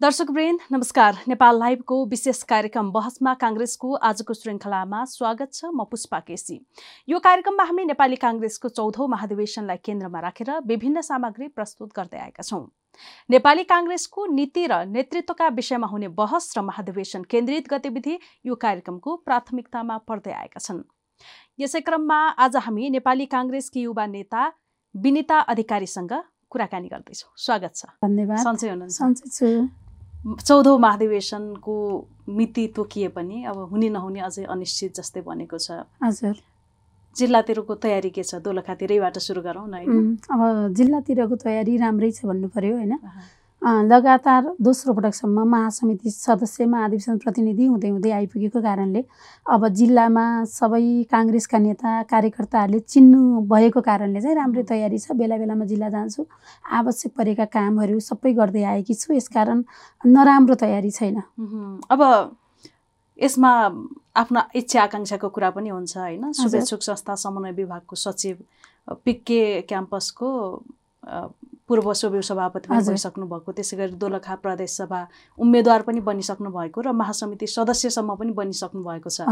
दर्शकवृन्द नमस्कार। नेपाल लाइभको विशेष कार्यक्रम बहसमा काङ्ग्रेसको आजको श्रृङ्खलामा स्वागत छ म पुष्पा केसी। यो कार्यक्रममा हामी नेपाली काङ्ग्रेसको चौधौँ महाधिवेशनलाई केन्द्रमा राखेर विभिन्न सामग्री प्रस्तुत गर्दै आएका छौँ। नेपाली काङ्ग्रेसको नीति र नेतृत्वका विषयमा हुने बहस र महाधिवेशन केन्द्रित गतिविधि यो कार्यक्रमको प्राथमिकतामा पर्दै आएका छन्। यसै क्रममा आज हामी नेपाली काङ्ग्रेसकी युवा नेता विनिता अधिकारीसँग कुराकानी गर्दैछौँ। स्वागत छ। धन्यवाद। सन्चै हुनुहुन्छ। सन्चै छु। चौधौँ महाधिवेशनको मिति तोकिए पनि अब हुने नहुने अझै अनिश्चित जस्तै बनेको छ। हजुर। जिल्लातिरको तयारी के छ? दोलखातिरैबाट सुरु गरौँ न अब जिल्लातिरको तयारी राम्रै छ भन्नु पर्यो होइन? लगातार दोस्रो पटकसम्म महासमिति सदस्य महाधिवेशन प्रतिनिधि हुँदै हुँदै आइपुगेको कारणले अब जिल्लामा सबै काङ्ग्रेसका नेता कार्यकर्ताहरूले चिन्नु भएको कारणले चाहिँ राम्रै तयारी छ। बेला बेलामा जिल्ला जान्छु आवश्यक परेका कामहरू सबै गर्दै आएकी छु। यसकारण नराम्रो तयारी छैन। अब यसमा आफ्ना इच्छा आकाङ्क्षाको कुरा पनि हुन्छ होइन? शुभेच्छुक संस्था समन्वय विभागको सचिव पिके क्याम्पसको पूर्व सोभि सभापति। भइसक्नु भएको त्यसै गरी दोलखा प्रदेश सभा उम्मेद्वार पनि बनिसक्नु भएको र महासमिति सदस्यसम्म पनि बनिसक्नु भएको छ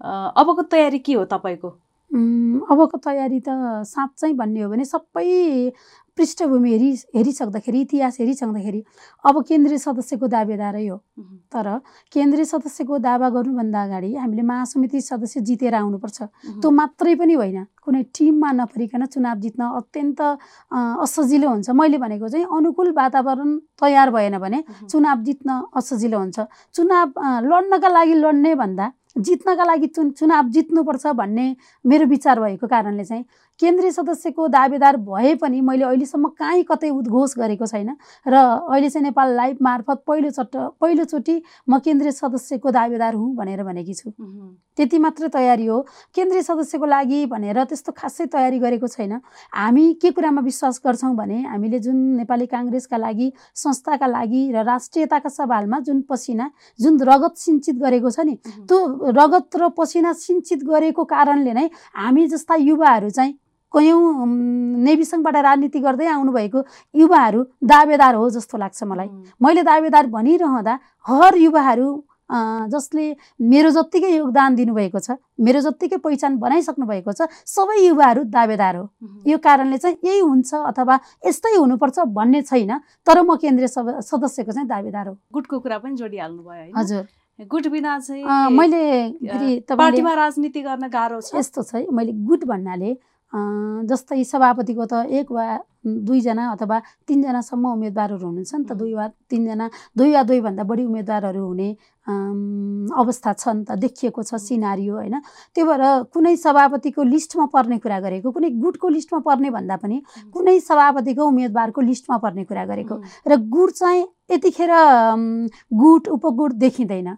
अबको तयारी के हो तपाईँको? अबको तयारी त साँच्चै भन्ने हो भने सबै पृष्ठभूमि हेरि हेरिसक्दाखेरि इतिहास हेरिसक्दाखेरि अब केन्द्रीय सदस्यको दावेदारै हो। तर केन्द्रीय सदस्यको दावा गर्नुभन्दा अगाडि हामीले महासमिति सदस्य जितेर आउनुपर्छ। त्यो मात्रै पनि होइन कुनै टिममा नफरिकन चुनाव जित्न अत्यन्त असजिलो हुन्छ मैले भनेको चाहिँ अनुकूल वातावरण तयार भएन भने। चुनाव जित्न असजिलो हुन्छ चुनाव लड्नका लागि लड्ने भन्दा जित्नका लागि चुन चुनाव जित्नुपर्छ भन्ने मेरो विचार भएको कारणले चाहिँ केन्द्रीय सदस्यको दावेदार भए पनि मैले अहिलेसम्म काहीँ कतै उद्घोष गरेको छैन र अहिले चाहिँ नेपाल लाइभ मार्फत पहिलोचट पहिलोचोटि म केन्द्रीय सदस्यको दावेदार हुँ भनेर भनेकी छु। त्यति मात्रै तयारी हो केन्द्रीय सदस्यको लागि भनेर त्यस्तो खासै तयारी गरेको छैन हामी के कुरामा विश्वास गर्छौँ भने हामीले जुन नेपाली काङ्ग्रेसका लागि संस्थाका लागि र राष्ट्रियताका सवालमा जुन पसिना जुन रगत सिन्चित गरेको छ नि। त्यो रगत र पसिना सिन्चित गरेको कारणले नै हामी जस्ता युवाहरू चाहिँ कयौँ नेविसङबाट राजनीति गर्दै आउनुभएको युवाहरू दावेदार हो जस्तो लाग्छ मलाई। मैले दावेदार भनिरहँदा हर युवाहरू जसले मेरो जत्तिकै योगदान दिनुभएको छ मेरो जत्तिकै पहिचान बनाइसक्नु भएको छ सबै युवाहरू दावेदार हो। यो कारणले चाहिँ यही हुन्छ अथवा यस्तै हुनुपर्छ भन्ने छैन तर म केन्द्रीय सदस्यको चाहिँ दावेदार हो। गुटको कुरा पनि जोडिहाल्नु भयो हजुर। गुट बिना चाहिँ मैले पार्टीमा राजनीति गर्न गाह्रो छ? यस्तो छ मैले गुट भन्नाले जस्तै सभापतिको त एक वा दुईजना अथवा तिनजनासम्म उम्मेदवारहरू हुनुहुन्छ नि त. दुई वा तिनजना दुई वा दुईभन्दा बढी उम्मेदवारहरू हुने अवस्था छ नि त देखिएको छ सिनारियो होइन? त्यही भएर कुनै सभापतिको लिस्टमा पर्ने कुरा गरेको कुनै गुटको लिस्टमा पर्ने भन्दा पनि कुनै सभापतिको उम्मेदवारको लिस्टमा पर्ने कुरा गरेको। र गुड चाहिँ यतिखेर गुट उपगुट देखिँदैन।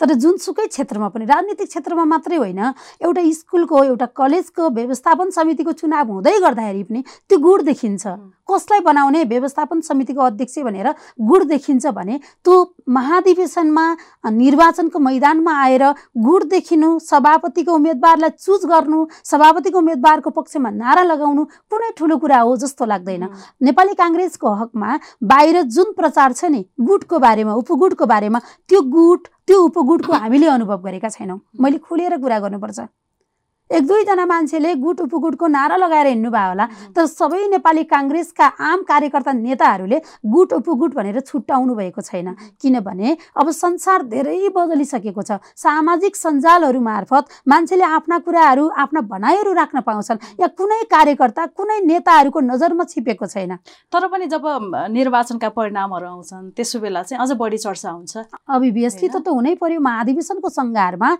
तर जुनसुकै क्षेत्रमा पनि राजनीतिक क्षेत्रमा मात्रै होइन एउटा स्कुलको एउटा कलेजको व्यवस्थापन समितिको चुनाव हुँदै गर्दाखेरि पनि त्यो गुड देखिन्छ। कसलाई बनाउने व्यवस्थापन समितिको अध्यक्ष भनेर गुड देखिन्छ भने त्यो महाधिवेशनमा निर्वाचनको मैदानमा आएर गुड देखिनु सभापतिको उम्मेदवारलाई चुज गर्नु सभापतिको उम्मेदवारको पक्षमा नारा लगाउनु कुनै ठुलो कुरा हो जस्तो लाग्दैन। नेपाली काङ्ग्रेसको हकमा बाहिर जुन प्रचार छ नि गुटको बारेमा उपगुटको बारेमा त्यो गुट त्यो उपगुटको हामीले अनुभव गरेका छैनौँ। मैले खुलेर कुरा गर्नुपर्छ। एक दुईजना मान्छेले गुट उपगुटको नारा लगाएर हिँड्नुभयो होला। तर सबै नेपाली काङ्ग्रेसका आम कार्यकर्ता नेताहरूले गुट उपगुट भनेर छुट्याउनु भएको छैन। किनभने अब संसार धेरै बदलिसकेको छ। सामाजिक सञ्जालहरू मार्फत मान्छेले आफ्ना कुराहरू आफ्ना भनाइहरू राख्न पाउँछन्। या कुनै कार्यकर्ता कुनै नेताहरूको नजरमा छिपेको छैन। तर पनि जब निर्वाचनका परिणामहरू आउँछन् त्यसो बेला चाहिँ अझ बढी चर्चा हुन्छ। होइन? त त हुनै पर्यो। महाधिवेशनको सङ्घारमा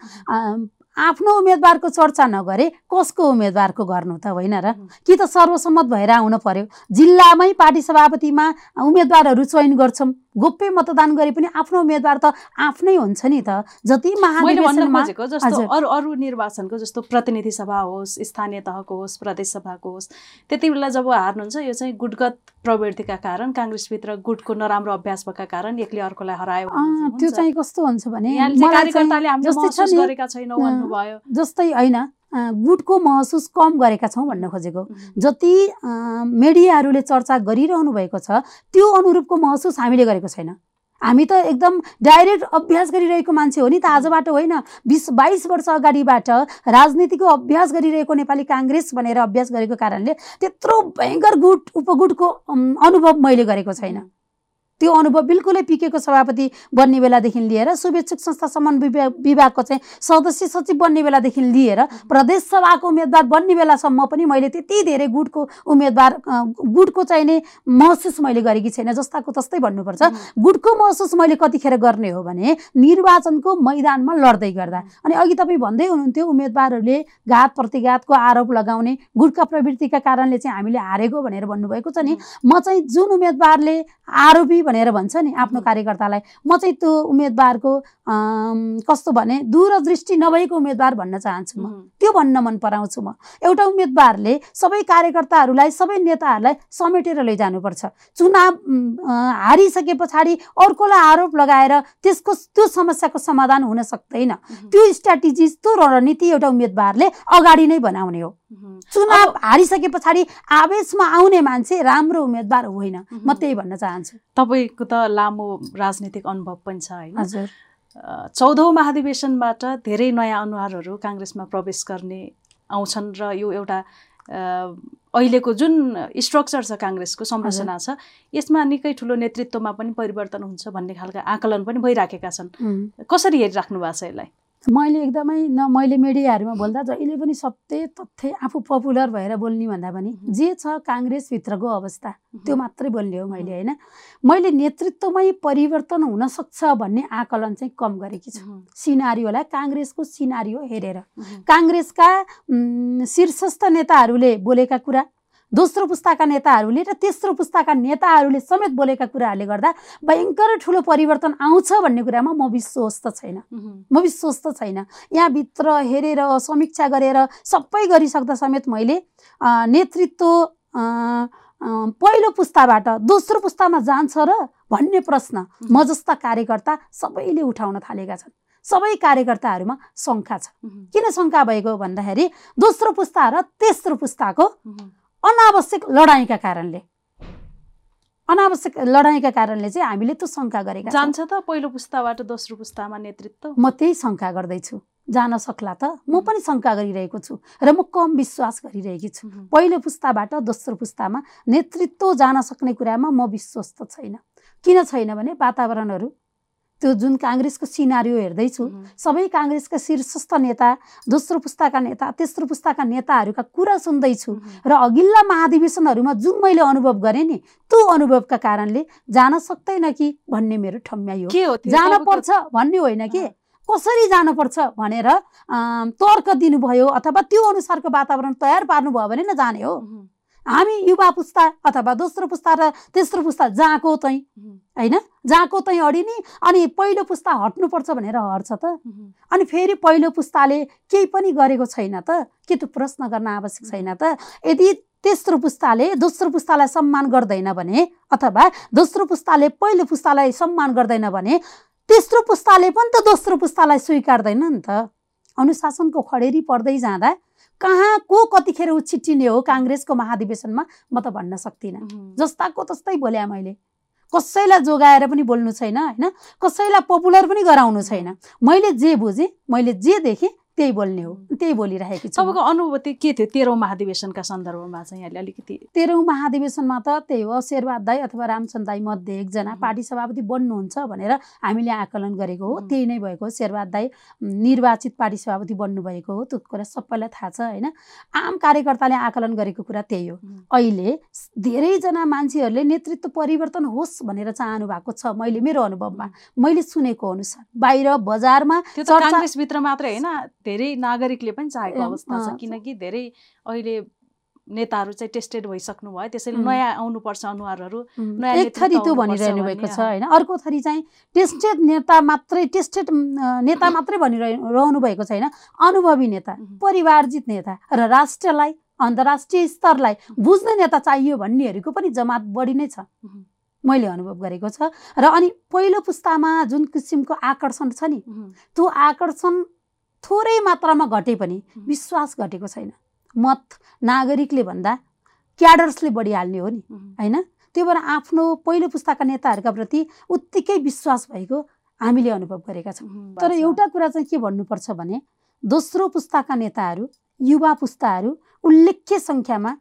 आफ्नो उम्मेदवारको चर्चा नगरे कसको उम्मेदवारको गर्नु त होइन र। कि त सर्वसम्मत भएर आउनु पर्यो? जिल्लामै पार्टी सभापतिमा उम्मेदवारहरू चयन गर्छौँ। गोप्य मतदान गरे पनि आफ्नो उम्मेदवार त आफ्नै हुन्छ नि त जति खोजेको जस्तो। अरू अरू निर्वाचनको जस्तो प्रतिनिधि सभा होस् स्थानीय तहको होस् प्रदेश सभाको होस् त्यति बेला जब हार्नुहुन्छ यो चाहिँ गुटगत प्रवृत्तिका कारण काङ्ग्रेसभित्र गुटको नराम्रो अभ्यास भएका कारण एकले अर्कोलाई हरायो त्यो। चाहिँ कस्तो हुन्छ भने जस्तै होइन गुटको महसुस कम गरेका छौँ भन्न खोजेको। जति मिडियाहरूले चर्चा गरिरहनु भएको छ त्यो अनुरूपको महसुस हामीले गरेको छैन हामी त एकदम डाइरेक्ट अभ्यास गरिरहेको मान्छे हो नि त आजबाट होइन बिस बाइस वर्ष अगाडिबाट राजनीतिको अभ्यास गरिरहेको नेपाली काङ्ग्रेस भनेर अभ्यास गरेको कारणले त्यत्रो भयङ्कर गुट उपगुटको अनुभव मैले गरेको छैन त्यो अनुभव बिल्कुलै पिकेको सभापति बन्ने बेलादेखि लिएर शुभेच्छुक संस्था समन्वय विभाग विभागको चाहिँ सदस्य सचिव बन्ने बेलादेखि लिएर प्रदेश सभाको उम्मेदवार बन्ने बेलासम्म पनि मैले त्यति धेरै गुटको उम्मेदवार गुटको चाहिने महसुस मैले गरेकी छैन जस्ताको तस्तै भन्नुपर्छ। गुटको महसुस मैले कतिखेर गर्ने हो भने निर्वाचनको मैदानमा लड्दै गर्दा। अनि अघि तपाईँ भन्दै हुनुहुन्थ्यो उम्मेदवारहरूले घात प्रतिघातको आरोप लगाउने गुटका प्रवृत्तिका कारणले चाहिँ हामीले हारेको भनेर भन्नुभएको छ नि। म चाहिँ जुन उम्मेदवारले आरोपी भनेर भन्छ नि आफ्नो कार्यकर्तालाई। म चाहिँ त्यो उम्मेदवारको कस्तो भने दूरदृष्टि नभएको उम्मेदवार भन्न चाहन्छु म। त्यो भन्न मन पराउँछु म। एउटा उम्मेदवारले सबै कार्यकर्ताहरूलाई सबै नेताहरूलाई समेटेर लैजानुपर्छ। चुनाव हारिसके पछाडि अर्कोलाई आरोप लगाएर त्यसको त्यो समस्याको समाधान हुन सक्दैन। त्यो स्ट्राटेजी त्यो रणनीति एउटा उम्मेदवारले अगाडि नै बनाउने हो। चुनाव हारिसके पछाडि आवेशमा आउने मान्छे राम्रो उम्मेदवार होइन। म त्यही भन्न चाहन्छु। तपाईँको त लामो राजनीतिक अनुभव पनि छ होइन? चौधौँ महाधिवेशनबाट धेरै नयाँ अनुहारहरू काङ्ग्रेसमा प्रवेश गर्ने आउँछन् र यो एउटा अहिलेको जुन स्ट्रक्चर छ काङ्ग्रेसको संरचना छ यसमा निकै ठुलो नेतृत्वमा पनि परिवर्तन हुन्छ भन्ने खालका आकलन पनि भइराखेका छन्। कसरी हेरिराख्नु भएको छ यसलाई? मैले एकदमै न मैले मिडियाहरूमा बोल्दा जहिले पनि सत्य तथ्य आफू पपुलर भएर बोल्ने भन्दा पनि जे छ काङ्ग्रेसभित्रको अवस्था त्यो मात्रै बोल्ने हो मैले होइन? मैले नेतृत्वमै परिवर्तन हुन सक्छ भन्ने आकलन चाहिँ कम गरेकी छु। सिनारीलाई काङ्ग्रेसको सिनारियो हेरेर। काङ्ग्रेसका शीर्षस्थ नेताहरूले बोलेका कुरा दोस्रो पुस्ताका नेताहरूले र तेस्रो पुस्ताका नेताहरूले समेत बोलेका कुराहरूले गर्दा भयङ्कर ठुलो परिवर्तन आउँछ भन्ने कुरामा म विश्वस्त छैन। म विश्वस्त छैन। यहाँभित्र हेरेर समीक्षा गरेर सबै गरिसक्दा समेत मैले नेतृत्व पहिलो पुस्ताबाट दोस्रो पुस्तामा जान्छ र भन्ने प्रश्न म जस्ता कार्यकर्ता सबैले उठाउन थालेका छन्। सबै कार्यकर्ताहरूमा शङ्का छ। किन शङ्का भएको भन्दाखेरि दोस्रो पुस्ता र तेस्रो पुस्ताको अनावश्यक लडाइँका कारणले। अनावश्यक लडाइँका कारणले चाहिँ हामीले त्यो शङ्का गरेका। जान्छ त पहिलो पुस्ताबाट दोस्रो पुस्तामा नेतृत्व। म त्यही शङ्का गर्दैछु। जान सक्ला त। म पनि शङ्का गरिरहेको छु र म कम विश्वास गरिरहेकी छु। पहिलो पुस्ताबाट दोस्रो पुस्तामा नेतृत्व जान सक्ने कुरामा म विश्वस्त छैन। किन छैन भने वातावरणहरू त्यो जुन काङ्ग्रेसको सिनारियो हेर्दैछु सबै काङ्ग्रेसका शीर्षस्थ नेता दोस्रो पुस्ताका नेता तेस्रो पुस्ताका नेताहरूका कुरा सुन्दैछु र अघिल्ला महाधिवेशनहरूमा जुन मैले अनुभव गरेँ नि त्यो अनुभवका कारणले जान सक्दैन कि भन्ने मेरो त्यो? जान पर्छ भन्ने होइन कि कसरी जानुपर्छ भनेर तर्क दिनुभयो अथवा त्यो अनुसारको वातावरण तयार पार्नुभयो भने न जाने हो। हामी युवा पुस्ता अथवा दोस्रो पुस्ता र तेस्रो पुस्ता जहाँको मह्म, होइन? जहाँको चाहिँ अडिने अनि पहिलो पुस्ता हट्नुपर्छ भनेर हट्छ त। अनि फेरि पहिलो पुस्ताले केही पनि गरेको छैन त के त्यो प्रश्न गर्न आवश्यक छैन त? यदि तेस्रो पुस्ताले दोस्रो पुस्तालाई सम्मान गर्दैन भने अथवा दोस्रो पुस्ताले पहिलो पुस्तालाई सम्मान गर्दैन भने तेस्रो पुस्ताले पनि त दोस्रो पुस्तालाई स्वीकार्दैन नि त। अनुशासनको खडेरी पर्दै जाँदा कहाँ को कतिखेर उछिट्टिने हो काङ्ग्रेसको महाधिवेशनमा म त भन्न सक्दिनँ। जस्ताको तस्तै बोले मैले। कसैलाई जोगाएर पनि बोल्नु छैन होइन? कसैलाई पपुलर पनि गराउनु छैन। मैले जे बुझेँ मैले जे देखेँ त्यही बोल्ने हो। त्यही बोलिरहेकी छु। तपाईँको अनुभूति के थियो? तेह्रौँ महाधिवेशनका सन्दर्भमा चाहिँ यहाँले अलिकति। तेह्रौँ महाधिवेशनमा त त्यही हो शेरबहाद दाई अथवा रामचन्द्र दाई मध्ये एकजना. पार्टी सभापति बन्नुहुन्छ भनेर हामीले आकलन गरेको हो. त्यही नै भएको हो। शेरबहाद दाई निर्वाचित पार्टी सभापति बन्नुभएको हो। त्यो कुरा सबैलाई थाहा छ होइन? आम कार्यकर्ताले आकलन गरेको कुरा त्यही हो. अहिले धेरैजना मान्छेहरूले नेतृत्व परिवर्तन होस् भनेर चाहनु भएको छ मैले मेरो अनुभवमा। मैले सुनेको अनुसार बाहिर बजारमा मात्रै होइन। धेरै नागरिकले पनि चाहेको अवस्था छ किनकि धेरै अहिले नेताहरू चाहिँ टेस्टेड भइसक्नु भयो त्यसैले. नयाँ आउनुपर्छ अनुहारहरू नयाँ एक थरी त्यो भनिरहनु भएको छ। होइन अर्को थरी चाहिँ टेस्टेड नेता मात्रै टेस्टेड नेता मात्रै भनिरहनु भएको छैन अनुभवी नेता. परिवारजित नेता र राष्ट्रलाई अन्तर्राष्ट्रिय स्तरलाई बुझ्ने नेता चाहियो भन्नेहरूको पनि जमात बढी नै छ. मैले अनुभव गरेको छ र अनि पहिलो पुस्तामा जुन किसिमको आकर्षण छ नि. त्यो आकर्षण थोरै मात्रामा घटे पनि. विश्वास घटेको छैन। मत नागरिकले भन्दा क्याडर्सले बढी हाल्ने हो नि. होइन? त्यो भएर आफ्नो पहिलो पुस्ताका नेताहरूका प्रति उत्तिकै विश्वास भएको हामीले अनुभव गरेका छौँ। तर एउटा कुरा चाहिँ के भन्नुपर्छ भने दोस्रो पुस्ताका नेताहरू युवा पुस्ताहरू उल्लेख्य सङ्ख्यामा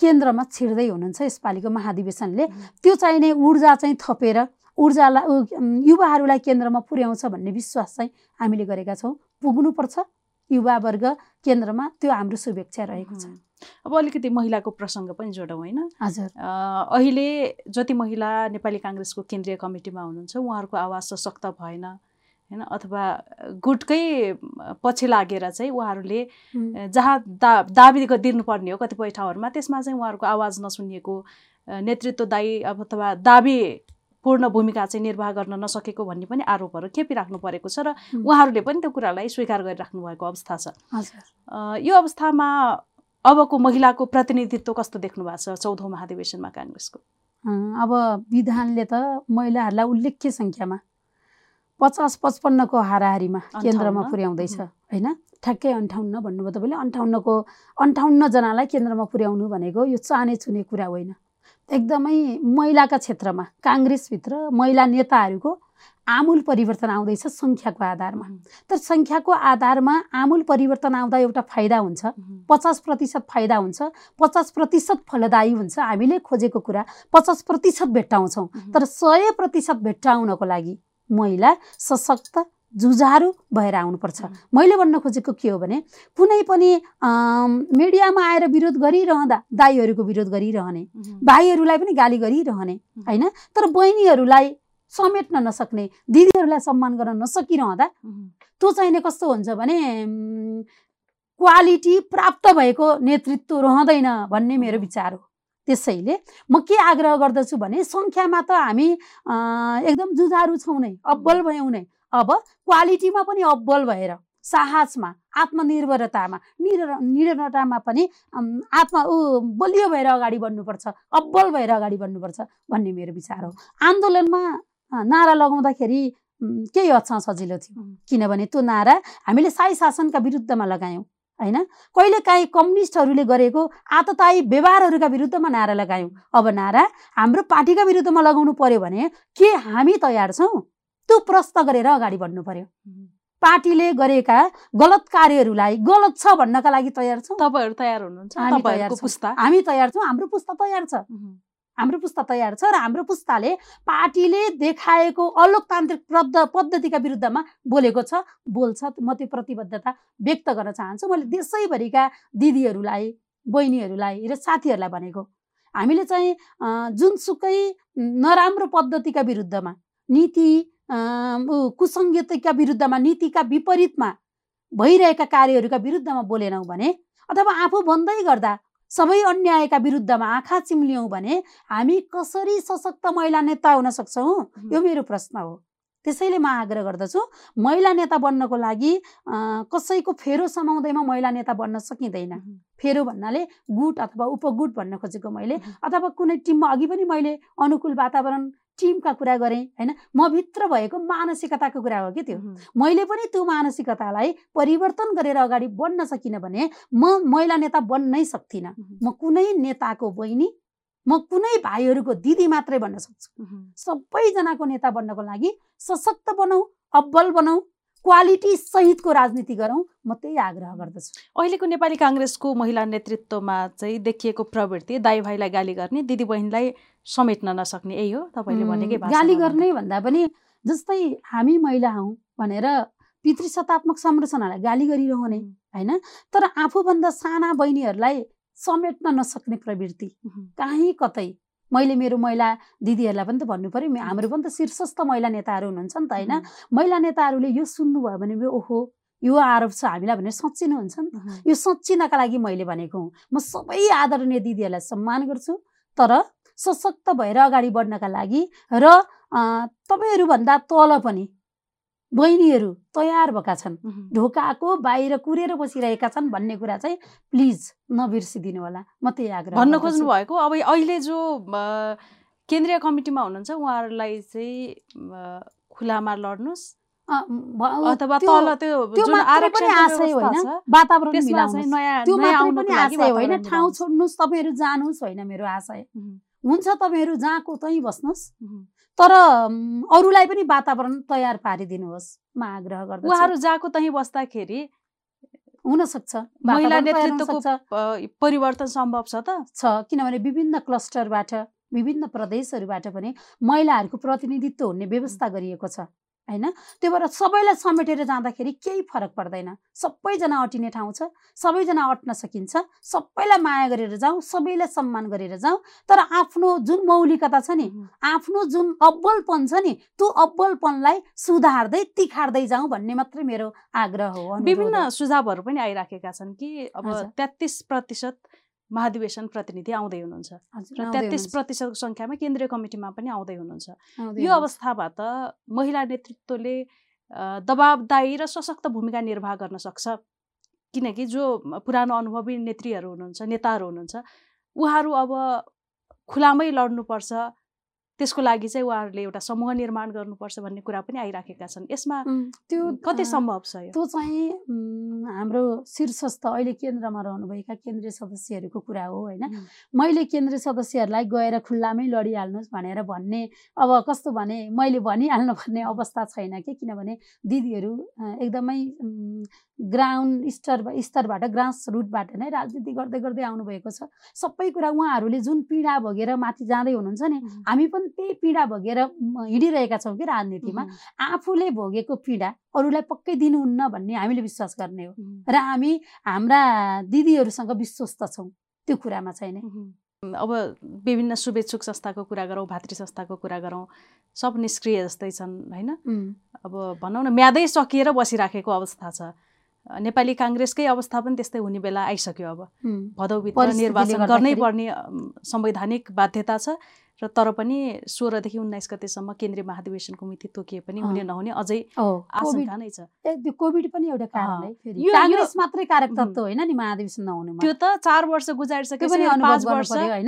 केन्द्रमा छिर्दै हुनुहुन्छ यसपालिको महाधिवेशनले। त्यो चाहिने ऊर्जा चाहिँ थपेर ऊर्जालाई युवाहरूलाई केन्द्रमा पुर्याउँछ भन्ने विश्वास चाहिँ हामीले गरेका छौँ। पुग्नुपर्छ युवावर्ग केन्द्रमा त्यो हाम्रो शुभेच्छा रहेको छ। अब अलिकति महिलाको प्रसङ्ग पनि जोडौँ होइन? हजुर। अहिले जति महिला नेपाली काङ्ग्रेसको केन्द्रीय कमिटीमा हुनुहुन्छ उहाँहरूको आवाज सशक्त भएन होइन? अथवा गुटकै पछि लागेर चाहिँ उहाँहरूले जहाँ दा दाबी दिनुपर्ने हो कतिपय ठाउँहरूमा त्यसमा चाहिँ उहाँहरूको आवाज नसुनिएको नेतृत्वदायी अथवा दाबी पूर्ण भूमिका चाहिँ निर्वाह गर्न नसकेको भन्ने पनि आरोपहरू खेपिराख्नु परेको छ र उहाँहरूले पनि त्यो कुरालाई स्वीकार गरिराख्नु भएको अवस्था छ। यो अवस्थामा अबको महिलाको प्रतिनिधित्व कस्तो देख्नु भएको छ चौधौँ महाधिवेशनमा काङ्ग्रेसको? अब विधानले त महिलाहरूलाई उल्लेख्य सङ्ख्यामा पचास पचपन्नको हाराहारीमा केन्द्रमा पुर्याउँदैछ होइन? ठ्याक्कै अन्ठाउन्न भन्नुभयो तपाईँले। अन्ठाउन्नको अन्ठाउन्नजनालाई केन्द्रमा पुर्याउनु भनेको यो चाने चुने कुरा होइन। एकदमै महिलाका क्षेत्रमा काङ्ग्रेसभित्र महिला नेताहरूको आमूल परिवर्तन आउँदैछ सङ्ख्याको आधारमा। तर सङ्ख्याको आधारमा आमूल परिवर्तन आउँदा एउटा फाइदा हुन्छ पचास प्रतिशत फाइदा हुन्छ पचास प्रतिशत फलदायी हुन्छ हामीले खोजेको कुरा पचास प्रतिशत भेट्टाउँछौँ। तर सय प्रतिशत भेट्टाउनको लागि महिला सशक्त जुझारु भएर आउनुपर्छ। मैले भन्न खोजेको के हो भने कुनै पनि मिडियामा आएर विरोध गरिरहँदा दाईहरूको विरोध गरिरहने भाइहरूलाई पनि गाली गरिरहने होइन? तर बहिनीहरूलाई समेट्न नसक्ने दिदीहरूलाई सम्मान गर्न नसकिरहँदा त्यो चाहिने कस्तो हुन्छ भने क्वालिटी प्राप्त भएको नेतृत्व रहँदैन भन्ने मेरो विचार हो। त्यसैले म के आग्रह गर्दछु भने सङ्ख्यामा त हामी एकदम जुझारु छौँ नै अब्बल भयौँ नै। अब क्वालिटीमा पनि अब्बल भएर साहसमा आत्मनिर्भरतामा निर निरतामा पनि आत्मा ऊ बलियो भएर अगाडि बढ्नुपर्छ अब्बल भएर अगाडि बढ्नुपर्छ भन्ने मेरो विचार हो। आन्दोलनमा नारा लगाउँदाखेरि केही हदसम्म सजिलो थियो। किनभने त्यो नारा हामीले साई शासनका विरुद्धमा लगायौँ होइन? कहिले काहीँ कम्युनिस्टहरूले गरेको आततायी व्यवहारहरूका विरुद्धमा नारा लगायौँ। अब नारा हाम्रो पार्टीका विरुद्धमा लगाउनु पर्यो भने के हामी तयार छौँ? त्यो प्रश्न गरेर अगाडि बढ्नु पर्यो पार्टीले गरेका गलत कार्यहरूलाई गलत छ भन्नका लागि तयार छौँ। तपाईँहरू तयार हुनुहुन्छ हामी तयार छौँ। हाम्रो पुस्ता तयार छ। हाम्रो पुस्ता तयार छ र हाम्रो पुस्ताले पार्टीले देखाएको अलोकतान्त्रिक पद्ध पद्धतिका विरुद्धमा बोलेको छ बोल्छ। म त्यो प्रतिबद्धता व्यक्त गर्न चाहन्छु। मैले देशैभरिका दिदीहरूलाई बहिनीहरूलाई र साथीहरूलाई भनेको हामीले चाहिँ जुनसुकै नराम्रो पद्धतिका विरुद्धमा नीति कुसङ्गतिका विरुद्धमा नीतिका विपरीतमा भइरहेका कार्यहरूका विरुद्धमा बोलेनौँ भने अथवा आफू भन्दै गर्दा सबै अन्यायका विरुद्धमा आँखा चिम्लियौँ भने हामी कसरी सशक्त महिला नेता हुन सक्छौँ? यो मेरो प्रश्न हो। त्यसैले म आग्रह गर्दछु महिला नेता बन्नको लागि कसैको फेरो समाउँदैमा महिला नेता बन्न सकिँदैन। फेरो भन्नाले गुट अथवा उपगुट भन्न खोजेको मैले अथवा कुनै टिममा अघि पनि मैले अनुकूल वातावरण टिमका कुरा गरेँ होइन? म भित्र भएको मानसिकताको कुरा हो कि त्यो? मैले पनि त्यो मानसिकतालाई परिवर्तन गरेर अगाडि बढ्न सकिनँ भने म महिला नेता बन्नै सक्दिनँ म कुनै नेताको बहिनी म कुनै भाइहरूको दिदी मात्रै बन्न सक्छु। सबैजनाको नेता बन्नको लागि सशक्त बनाऊ अब्बल बनाऊ क्वालिटी सहितको राजनीति गरौँ म त्यही आग्रह गर्दछु। अहिलेको नेपाली काङ्ग्रेसको महिला नेतृत्वमा चाहिँ देखिएको प्रवृत्ति दाई भाइलाई गाली गर्ने दिदी बहिनीलाई समेट्न नसक्ने यही हो। तपाईँले भनेकै गाली गर्ने भन्दा पनि जस्तै हामी महिला हौँ भनेर पितृसत्तात्मक संरचनालाई गाली गरिरहने होइन? तर आफूभन्दा साना बहिनीहरूलाई समेट्न नसक्ने प्रवृत्ति काहीँ कतै मैले मेरो महिला दिदीहरूलाई पनि त भन्नु पऱ्यो हाम्रो पनि त शीर्षस्थ महिला नेताहरू हुनुहुन्छ नि त होइन। महिला नेताहरूले यो सुन्नुभयो भने ओहो यो आरोप छ हामीलाई भनेर सच्चिनुहुन्छ नि त। यो सच्चिनका लागि मैले भनेको हुँ। म सबै आदरणीय दिदीहरूलाई सम्मान गर्छु तर सशक्त भएर अगाडि बढ्नका लागि र तपाईँहरूभन्दा तल पनि बहिनीहरू तयार भएका छन्। ढोकाको बाहिर कुरेर बसिरहेका छन् भन्ने कुरा चाहिँ प्लिज नबिर्सिदिनु होला। म त्यही आग्रह भन्न खोज्नु भएको अब अहिले जो केन्द्रीय कमिटीमा हुनुहुन्छ उहाँहरूलाई चाहिँ खुलामा लड्नुहोस्। होइन। ठाउँ छोड्नुहोस्। तपाईँहरू जानुहोस् होइन मेरो आशय। हुन्छ तपाईँहरू जहाँको त्यहीँ बस्नुहोस्। तर अरूलाई पनि वातावरण तयार पारिदिनुहोस् म आग्रह गर्दछु। उहाँहरू जहाँको तहीँ बस्दाखेरि हुनसक्छ महिला नेतृत्वको परिवर्तन सम्भव छ त? छ किनभने विभिन्न क्लस्टरबाट विभिन्न प्रदेशहरूबाट पनि महिलाहरूको प्रतिनिधित्व हुने व्यवस्था गरिएको छ। होइन त्यो भएर सबैलाई समेटेर जाँदाखेरि केही फरक पर्दैन सबैजना अटिने ठाउँ छ सबैजना अट्न सकिन्छ सबैलाई माया गरेर जाउँ सबैलाई सम्मान गरेर जाउँ तर आफ्नो जुन मौलिकता छ नि आफ्नो जुन अब्बलपन छ नि त्यो अब्बलपनलाई सुधार्दै तिखार्दै जाउँ भन्ने मात्रै मेरो आग्रह हो विभिन्न। सुझावहरू पनि आइराखेका छन् कि अब। तेत्तिस प्रतिशत महाधिवेशन प्रतिनिधि आउँदै हुनुहुन्छ। र तेत्तिस प्रतिशतको सङ्ख्यामा केन्द्रीय कमिटीमा पनि आउँदै हुनुहुन्छ। यो। अवस्थामा त महिला नेतृत्वले दबाबदायी र सशक्त भूमिका निर्वाह गर्न सक्छ। किनकि जो पुरानो अनुभवी नेत्रीहरू हुनुहुन्छ नेताहरू हुनुहुन्छ उहाँहरू अब खुलामै लड्नुपर्छ। त्यसको लागि चाहिँ उहाँहरूले एउटा समूह निर्माण गर्नुपर्छ भन्ने कुरा पनि आइराखेका छन्। यसमा त्यो कति सम्भव छ त्यो चाहिँ हाम्रो शीर्षस्थ अहिले केन्द्रमा रहनुभएका केन्द्रीय सदस्यहरूको कुरा हो होइन? मैले केन्द्रीय सदस्यहरूलाई गएर खुल्लामै लडिहाल्नुहोस् भनेर भन्ने अब कस्तो भने मैले भनिहाल्नु पर्ने अवस्था छैन कि? किनभने दिदीहरू एकदमै ग्राउन्ड स्तर स्तरबाट ग्रास रुटबाट नै राजनीति गर्दै गर्दै आउनुभएको छ। सबै कुरा उहाँहरूले जुन पीडा भोगेर माथि जाँदै हुनुहुन्छ नि हामी पनि त्यही पीडा भोगेर हिँडिरहेका छौँ कि राजनीतिमा। आफूले भोगेको पीडा अरूलाई पक्कै दिनुहुन्न भन्ने हामीले विश्वास गर्ने हो। र हामी हाम्रा दिदीहरूसँग विश्वस्त छौँ त्यो कुरामा चाहिँ नै उम्। अब विभिन्न शुभेच्छुक संस्थाको कुरा गरौँ भातृ संस्थाको कुरा गरौँ सब निष्क्रिय जस्तै छन् होइन? अब भनौँ न म्यादै सकिएर बसिराखेको अवस्था छ। नेपाली काङ्ग्रेसकै अवस्था पनि त्यस्तै हुने बेला आइसक्यो अब। भदौभित्र निर्वाचन गर्नै पर्ने संवैधानिक बाध्यता छ। र तर पनि सोह्रदेखि उन्नाइस गतेसम्म केन्द्रीय महाधिवेशनको मिति तोकिए पनि हुने। नहुने अझै आशंका नै छ। कोभिड पनि एउटा कारण मात्रै कारक तत्त्व होइन नि महाधिवेशन त्यो त चार वर्ष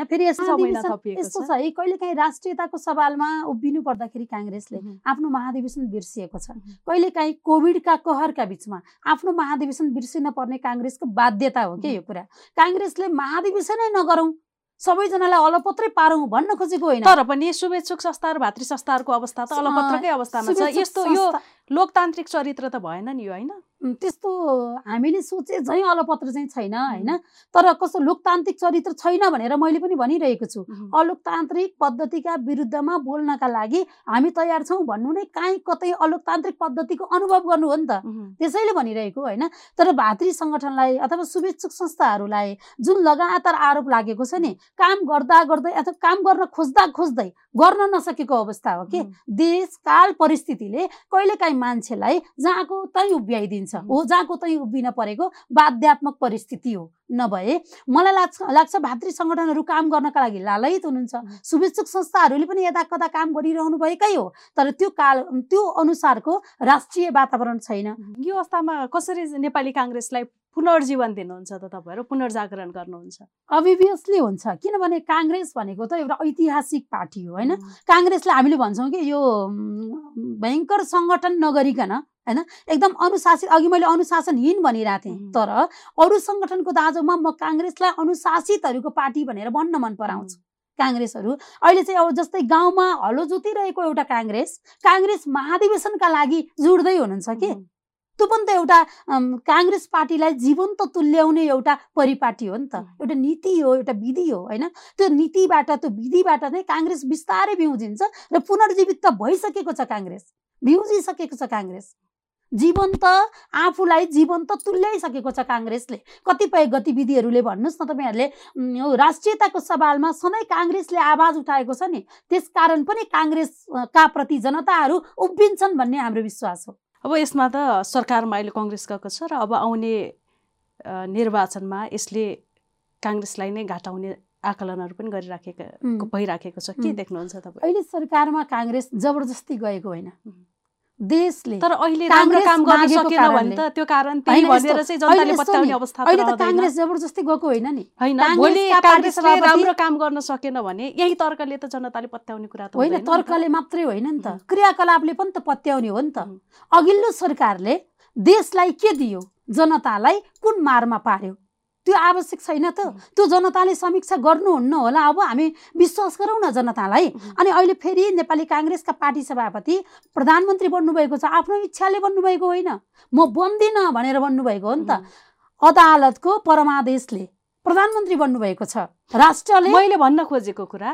फेरि यस्तो छ। है कहिले काहीँ राष्ट्रियताको सवालमा उभिनु पर्दाखेरि काङ्ग्रेसले आफ्नो महाधिवेशन बिर्सिएको छ। कहिले काहीँ कोभिडका कहरका बिचमा आफ्नो महाधिवेशन बिर्सिन पर्ने काङ्ग्रेसको बाध्यता हो के यो कुरा। काङ्ग्रेसले महाधिवेशनै नगरौँ। सबैजनालाई अलपत्रै पारौँ भन्न खोजेको होइन। तर पनि शुभेच्छुक संस्था र भातृ संस्थाहरूको अवस्था त अलपत्रकै अवस्थामा छ। यस्तो यो लोकतान्त्रिक चरित्र त भएन नि यो होइन? त्यस्तो हामीले सोचे झैँ अलपत्र चाहिँ छैन होइन? तर कस्तो लोकतान्त्रिक चरित्र छैन भनेर मैले पनि भनिरहेको छु। अलोकतान्त्रिक पद्धतिका विरुद्धमा बोल्नका लागि हामी तयार छौँ भन्नु नै काहीँ कतै अलोकतान्त्रिक पद्धतिको अनुभव गर्नु हो नि त। त्यसैले भनिरहेको होइन? तर भातृ सङ्गठनलाई अथवा शुभेच्छुक संस्थाहरूलाई जुन लगातार आरोप लागेको छ नि काम गर्दा गर्दै अथवा काम गर्न खोज्दा खोज्दै गर्न नसकेको अवस्था हो कि? देश काल परिस्थितिले कहिलेकाहीँ मान्छेलाई जहाँको तै उभ्याइदिन्छ. हो जहाँको तै उभिन परेको बाध्यात्मक परिस्थिति हो नभए मलाई लाग्छ लाग्छ भातृ सङ्गठनहरू काम गर्नका लागि लालयित हुनुहुन्छ. शुभेच्छुक संस्थाहरूले पनि यता कता काम गरिरहनु भएकै हो तर त्यो काल त्यो अनुसारको राष्ट्रिय वातावरण छैन। यो अवस्थामा कसरी नेपाली काङ्ग्रेसलाई पुनर्जीवन दिनुहुन्छ त तपाईँहरू पुनर्जागरण गर्नुहुन्छ। अभियसली हुन्छ किनभने काङ्ग्रेस भनेको त एउटा ऐतिहासिक पार्टी हो होइन? काङ्ग्रेसलाई हामीले भन्छौँ कि यो भयङ्कर सङ्गठन नगरिकन होइन? एकदम अनुशासित अघि मैले अनुशासनहीन भनिरहेको थिएँ. तर अरू सङ्गठनको दाजुमा म काङ्ग्रेसलाई अनुशासितहरूको पार्टी भनेर भन्न मन पराउँछु काङ्ग्रेसहरू। अहिले चाहिँ अब जस्तै गाउँमा हलो जोतिरहेको एउटा काङ्ग्रेस काङ्ग्रेस महाधिवेशनका लागि जुड्दै हुनुहुन्छ कि? त्यो पनि त एउटा काङ्ग्रेस पार्टीलाई जीवन्त तुल्याउने एउटा परिपाटी हो नि त. एउटा नीति हो एउटा विधि हो होइन? त्यो नीतिबाट त्यो विधिबाट चाहिँ काङ्ग्रेस बिस्तारै भ्युजिन्छ र पुनर्जीवित त भइसकेको छ काङ्ग्रेस। भ्युजिसकेको छ काङ्ग्रेस। जीवन्त आफूलाई जीवन्त तुल्याइसकेको छ काङ्ग्रेसले। कतिपय गतिविधिहरूले भन्नुहोस् न तपाईँहरूले राष्ट्रियताको सवालमा सधैँ काङ्ग्रेसले आवाज उठाएको छ नि। त्यसकारण पनि काङ्ग्रेसका प्रति जनताहरू उभिन्छन् भन्ने हाम्रो विश्वास हो। अब यसमा त सरकारमा अहिले कङ्ग्रेस गएको छ र अब आउने निर्वाचनमा यसले काङ्ग्रेसलाई नै घाटाउने आकलनहरू पनि गरिराखेका. भइराखेको छ के. देख्नुहुन्छ तपाईँ अहिले सरकारमा काङ्ग्रेस जबरजस्ती गएको होइन. देशले तर अहिले राम्रो काम गर्न सकेन भने त त्यो कारण त्यही भनेर चाहिँ जनताले अहिले यस्तो पत्याउने नि, अवस्था अहिले त काङ्ग्रेस जबरजस्ती गएको होइन नि। होइन भोलि काङ्ग्रेसले राम्रो काम गर्न सकेन भने यही तर्कले त जनताले पत्याउने कुरा त होइन। तर्कले मात्रै होइन नि त. क्रियाकलापले पनि त पत्याउने हो नि त. अघिल्लो सरकारले देशलाई के दियो? जनतालाई कुन मारमा पार्यो? त्यो आवश्यक छैन त। त्यो जनताले समीक्षा गर्नुहुन्न होला। अब हामी विश्वास गरौँ न जनतालाई। अनि अहिले फेरि नेपाली काङ्ग्रेसका पार्टी सभापति प्रधानमन्त्री बन्नुभएको छ। आफ्नो इच्छाले बन्नुभएको होइन। म बन्दिनँ भनेर बन्नुभएको हो नि त। अदालतको परमादेशले प्रधानमन्त्री बन्नुभएको छ। राष्ट्रले मैले भन्न खोजेको कुरा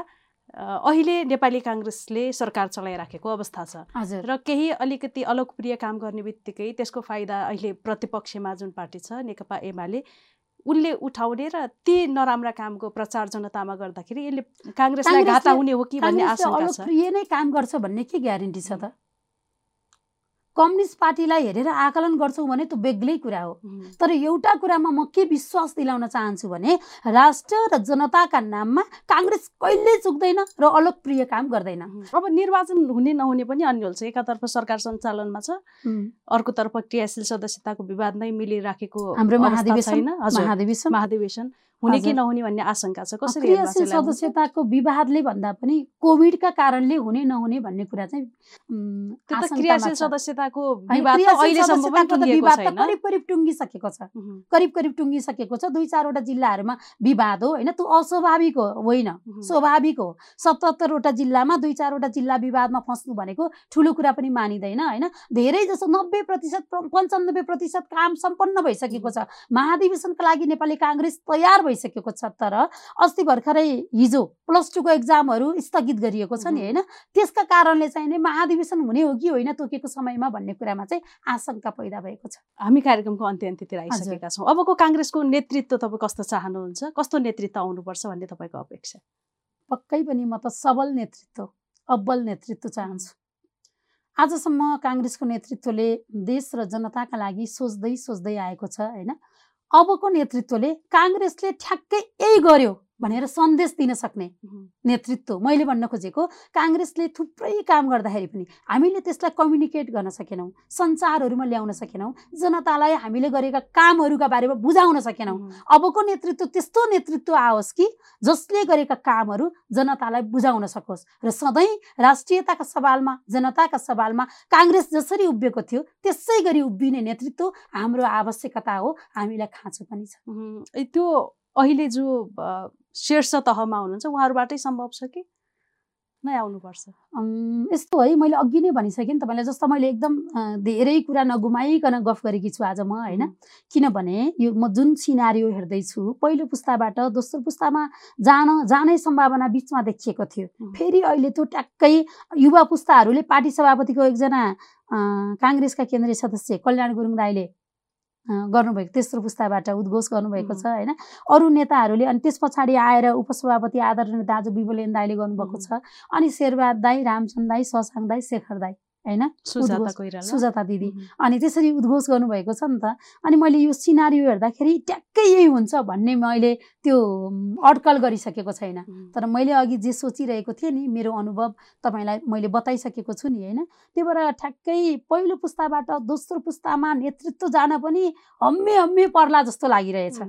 अहिले नेपाली काङ्ग्रेसले सरकार चलाइराखेको अवस्था छ। हजुर। र केही अलिकति अलोकप्रिय काम गर्ने बित्तिकै त्यसको फाइदा अहिले प्रतिपक्षमा जुन पार्टी छ नेकपा एमाले उसले उठाउने र ती नराम्रा कामको प्रचार जनतामा गर्दाखेरि यसले काङ्ग्रेसलाई घाटा हुने हो कि भन्ने आशंका छ। नै काम गर्छ भन्ने के ग्यारेन्टी छ त? कम्युनिस्ट पार्टीलाई हेरेर आकलन गर्छौँ भने त्यो बेग्लै कुरा हो। तर एउटा कुरामा म के विश्वास दिलाउन चाहन्छु भने राष्ट्र र जनताका नाममा काङ्ग्रेस कहिल्यै चुक्दैन र अलोकप्रिय काम गर्दैन। अब निर्वाचन हुने नहुने पनि अन्यल छ। एकातर्फ सरकार सञ्चालनमा छ। अर्कोतर्फ क्रियाशील सदस्यताको विवाद नै मिलिराखेको हाम्रो महाधिवेशन। महाधिवेशन। हुने कि। नहुने भन्ने आशंका छ? कसरी क्रियाशील? सदस्यताको विवादले भन्दा पनि कोभिडका कारणले हुने नहुने भन्ने कुरा चाहिँ क्रियाशील। सदस्यताको विवाद करिब करिब टुङ्गिसकेको छ। करिब करिब टुङ्गिसकेको छ। दुई चारवटा जिल्लाहरूमा विवाद हो होइन? त्यो अस्वाभाविक हो होइन? स्वाभाविक हो। सतहत्तरवटा जिल्लामा दुई चारवटा जिल्ला विवादमा फस्नु भनेको ठुलो कुरा पनि मानिँदैन होइन? धेरै जसो नब्बे प्रतिशत पन्चानब्बे प्रतिशत काम सम्पन्न भइसकेको छ। महाधिवेशनका लागि नेपाली काङ्ग्रेस तयार भइसकेको छ तर अस्ति भर्खरै हिजो प्लस टूको एक्जामहरू स्थगित गरिएको छ नि. होइन? त्यसका कारणले चाहिँ नि महाधिवेशन हुने हो कि होइन तोकेको समयमा भन्ने कुरामा चाहिँ आशंका पैदा भएको छ। हामी कार्यक्रमको अन्त्य अन्त्यतिर आइसकेका छौँ। अबको काङ्ग्रेसको नेतृत्व तपाईँ कस्तो चाहनुहुन्छ? कस्तो नेतृत्व आउनुपर्छ भन्ने तपाईँको अपेक्षा? पक्कै पनि म त सबल नेतृत्व अब्बल नेतृत्व चाहन्छु। आजसम्म काङ्ग्रेसको नेतृत्वले देश र जनताका लागि सोच्दै सोच्दै आएको छ होइन? अबको नेतृत्वले काङ्ग्रेसले ठ्याक्कै यही गर्यो भनेर सन्देश दिन सक्ने नेतृत्व मैले भन्न खोजेको। काङ्ग्रेसले थुप्रै काम गर्दाखेरि पनि हामीले त्यसलाई कम्युनिकेट गर्न सकेनौँ सञ्चारहरूमा ल्याउन सकेनौँ जनतालाई हामीले गरेका कामहरूका बारेमा बुझाउन सकेनौँ। अबको नेतृत्व त्यस्तो नेतृत्व आओस् कि जसले गरेका कामहरू जनतालाई बुझाउन सकोस् र सधैँ राष्ट्रियताका सवालमा जनताका सवालमा काङ्ग्रेस जसरी उभिएको थियो त्यसै गरी उभिने नेतृत्व हाम्रो आवश्यकता हो हामीलाई खाँचो पनि छ। त्यो अहिले जो शीर्ष तहमा हुनुहुन्छ उहाँहरूबाटै सम्भव छ कि? नै आउनुपर्छ। यस्तो है मैले अघि नै भनिसकेँ नि तपाईँलाई जस्तो मैले एकदम धेरै कुरा नगुमाइकन गफ गरेकी छु आज म होइन? किनभने यो म जुन सिनारियो हेर्दैछु पहिलो पुस्ताबाट दोस्रो पुस्तामा जान जाने सम्भावना बिचमा देखिएको थियो। फेरि अहिले त्यो ट्याक्कै युवा पुस्ताहरूले पार्टी सभापतिको एकजना काङ्ग्रेसका केन्द्रीय सदस्य कल्याण गुरुङ राईले गर्नुभएको तेस्रो पुस्ताबाट उद्घोष गर्नुभएको छ होइन? अरू नेताहरूले अनि त्यस पछाडि आएर उपसभापति आदरणीय दाजु विमलेन दाईले गर्नुभएको छ। अनि शेरबहाद दाई रामचन्द दाई ससाङ दाई शेखर दाई। होइन? सुजाता दिदी। अनि त्यसरी उद्घोष गर्नुभएको छ नि त। अनि मैले यो सिनारियो हेर्दाखेरि ट्याक्कै यही हुन्छ भन्ने मैले त्यो अड्कल गरिसकेको छैन। तर मैले अघि जे सोचिरहेको थिएँ नि मेरो अनुभव तपाईँलाई मैले बताइसकेको छु नि होइन? त्यही भएर ठ्याक्कै पहिलो पुस्ताबाट दोस्रो पुस्तामा नेतृत्व जान पनि हम्मे हम्मे पर्ला जस्तो लागिरहेछ।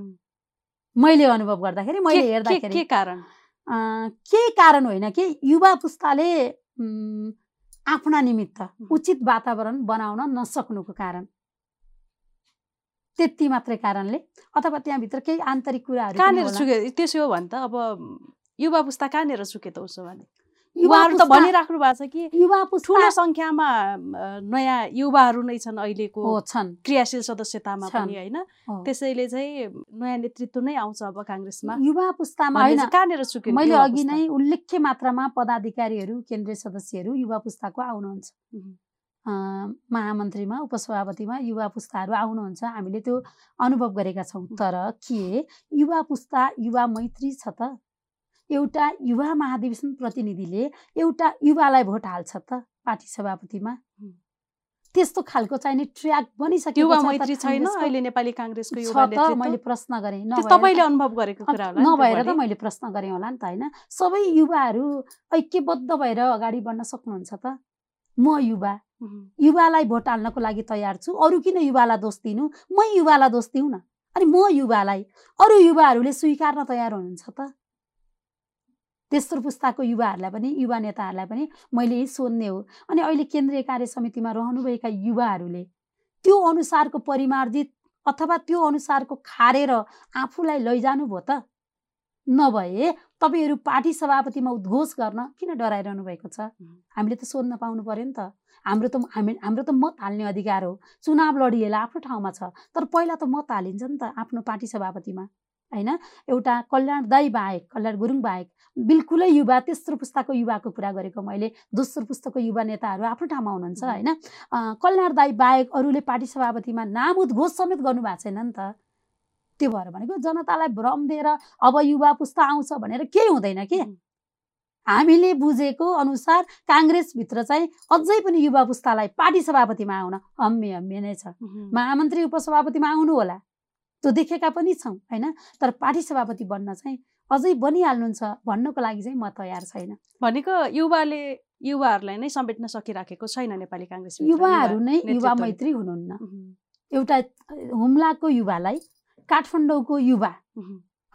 मैले अनुभव गर्दाखेरि मैले हेर्दाखेरि के कारण? के कारण होइन कि युवा पुस्ताले आफ्ना निमित्त उचित वातावरण बनाउन नसक्नुको कारण। त्यति मात्रै कारणले अथवा त्यहाँभित्र केही आन्तरिक कुराहरू कहाँनिर। चुके त्यसो हो भने त अब युवा पुस्ता कहाँनिर चुके त उसो भने? युवा उहाँहरू त भनिराख्नु भएको छ कि युवा पुस्ता ठुलो सङ्ख्यामा नयाँ युवाहरू नै छन् अहिलेको छन्। क्रियाशील सदस्यतामा। पनि होइन। त्यसैले चाहिँ नयाँ नेतृत्व नै आउँछ अब काङ्ग्रेसमा। युवा पुस्तामा होइन कहाँनिर चुक्यो मैले अघि? नै उल्लेख्य मात्रामा पदाधिकारीहरू केन्द्रीय सदस्यहरू युवा पुस्ताको आउनुहुन्छ महामन्त्रीमा उपसभापतिमा युवा पुस्ताहरू आउनुहुन्छ। हामीले त्यो अनुभव गरेका छौँ। तर के? युवा पुस्ता युवा मैत्री छ त। एउटा युवा महाधिवेशन प्रतिनिधिले एउटा युवालाई भोट हाल्छ त पार्टी सभापतिमा। त्यस्तो खालको चाहिने ट्र्याक युवा मैत्री छैन। अहिले नेपाली काङ्ग्रेसको मैले प्रश्न गरेँ। तपाईँले अनुभव गरेको कुरा होला नभएर त। मैले प्रश्न गरेँ होला नि त होइन। सबै युवाहरू ऐक्यबद्ध भएर अगाडि बढ्न सक्नुहुन्छ त? म युवा। युवालाई भोट हाल्नको लागि तयार छु। अरू किन युवालाई दोष दिनु? म युवालाई दोष दिउँ न अनि म युवालाई। अरू युवाहरूले स्वीकार्न तयार हुनुहुन्छ त? तेस्रो पुस्ताको युवाहरूलाई पनि युवा नेताहरूलाई पनि मैले यही सोध्ने हो। अनि अहिले केन्द्रीय कार्य समितिमा रहनुभएका युवाहरूले त्यो अनुसारको परिमार्जित अथवा त्यो अनुसारको खारेर आफूलाई लैजानु भयो त? नभए तपाईँहरू पार्टी सभापतिमा उद्घोष गर्न किन डराइरहनु भएको छ? हामीले त सोध्न पाउनु पर्यो नि त। हाम्रो त हामी हाम्रो त मत हाल्ने अधिकार हो। चुनाव लडिएला आफ्नो ठाउँमा छ तर पहिला त मत हालिन्छ नि त आफ्नो पार्टी सभापतिमा। होइन? एउटा कल्याण दाई बाहेक कल्याण गुरुङ बाहेक बिल्कुलै युवा तेस्रो पुस्ताको युवाको कुरा गरेको मैले दोस्रो पुस्ताको युवा नेताहरू आफ्नो ठाउँमा हुनुहुन्छ होइन? कल्याण दाई बाहेक अरूले पार्टी सभापतिमा नाम उद्घोष समेत गर्नुभएको छैन नि त। त्यो भएर भनेको जनतालाई भ्रम दिएर अब युवा पुस्ता आउँछ भनेर केही हुँदैन के? हामीले बुझेको अनुसार काङ्ग्रेसभित्र चाहिँ अझै पनि युवा पुस्तालाई पार्टी सभापतिमा आउन हम्मे हम्मे नै छ। महामन्त्री उपसभापतिमा आउनु होला। त्यो देखेका पनि छौँ होइन? तर पार्टी सभापति बन्न चाहिँ अझै बनिहाल्नुहुन्छ भन्नको लागि चाहिँ म तयार छैन। भनेको युवाले युवाहरूलाई नै समेट्न सकिराखेको छैन नेपाली काङ्ग्रेस युवाहरू नै युवा मैत्री हुनुहुन्न। एउटा हुम्लाको युवालाई काठमाडौँको युवा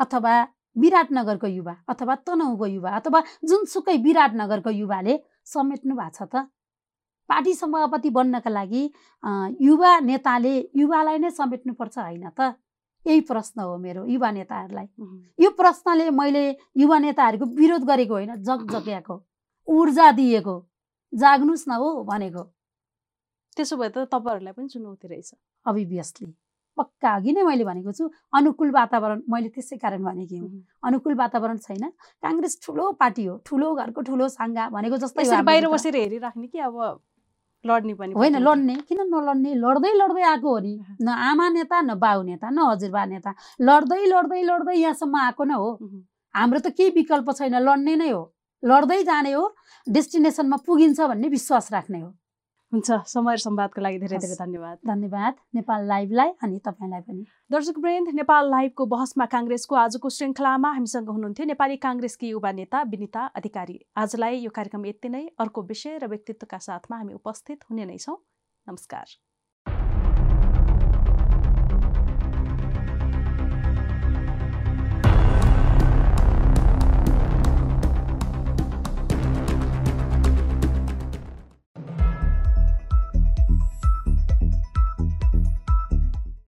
अथवा विराटनगरको युवा अथवा तनहुको युवा अथवा जुनसुकै विराटनगरको युवाले समेट्नु भएको छ त। पार्टी सभापति बन्नका लागि युवा नेताले युवालाई नै समेट्नुपर्छ होइन त। यही प्रश्न हो मेरो युवा नेताहरूलाई। यो प्रश्नले मैले युवा नेताहरूको विरोध गरेको होइन जग जग्याको ऊर्जा दिएको जाग्नुहोस् न हो भनेको। त्यसो भए त तपाईँहरूलाई पनि चुनौती रहेछ। अभियसली पक्का अघि नै मैले भनेको छु अनुकूल वातावरण मैले त्यसै कारण भनेकी हुँ। अनुकूल वातावरण छैन काङ्ग्रेस ठुलो पार्टी हो ठुलो घरको ठुलो साङ्गा भनेको जस्तै बाहिर बसेर हेरिराख्ने कि अब लड्ने पनि होइन लड्ने? किन नलड्ने? लड्दै लड्दै आएको हो नि। न आमा नेता न बाउ नेता न हजुरबा नेता। लड्दै लड्दै लड्दै यहाँसम्म आएको न हो। हाम्रो त केही विकल्प छैन। लड्ने नै हो। लड्दै जाने हो। डेस्टिनेसनमा पुगिन्छ भन्ने विश्वास राख्ने हो। हुन्छ समय संवादको लागि धेरै धेरै धन्यवाद। धन्यवाद नेपाल लाइभलाई अनि तपाईँलाई पनि। दर्शक वृन्द नेपाल लाइभको बहसमा काङ्ग्रेसको आजको श्रृङ्खलामा हामीसँग हुनुहुन्थ्यो नेपाली काङ्ग्रेसकी युवा नेता विनिता अधिकारी। आजलाई यो कार्यक्रम यति नै। अर्को विषय र व्यक्तित्वका साथमा हामी उपस्थित हुने नै छौँ। नमस्कार।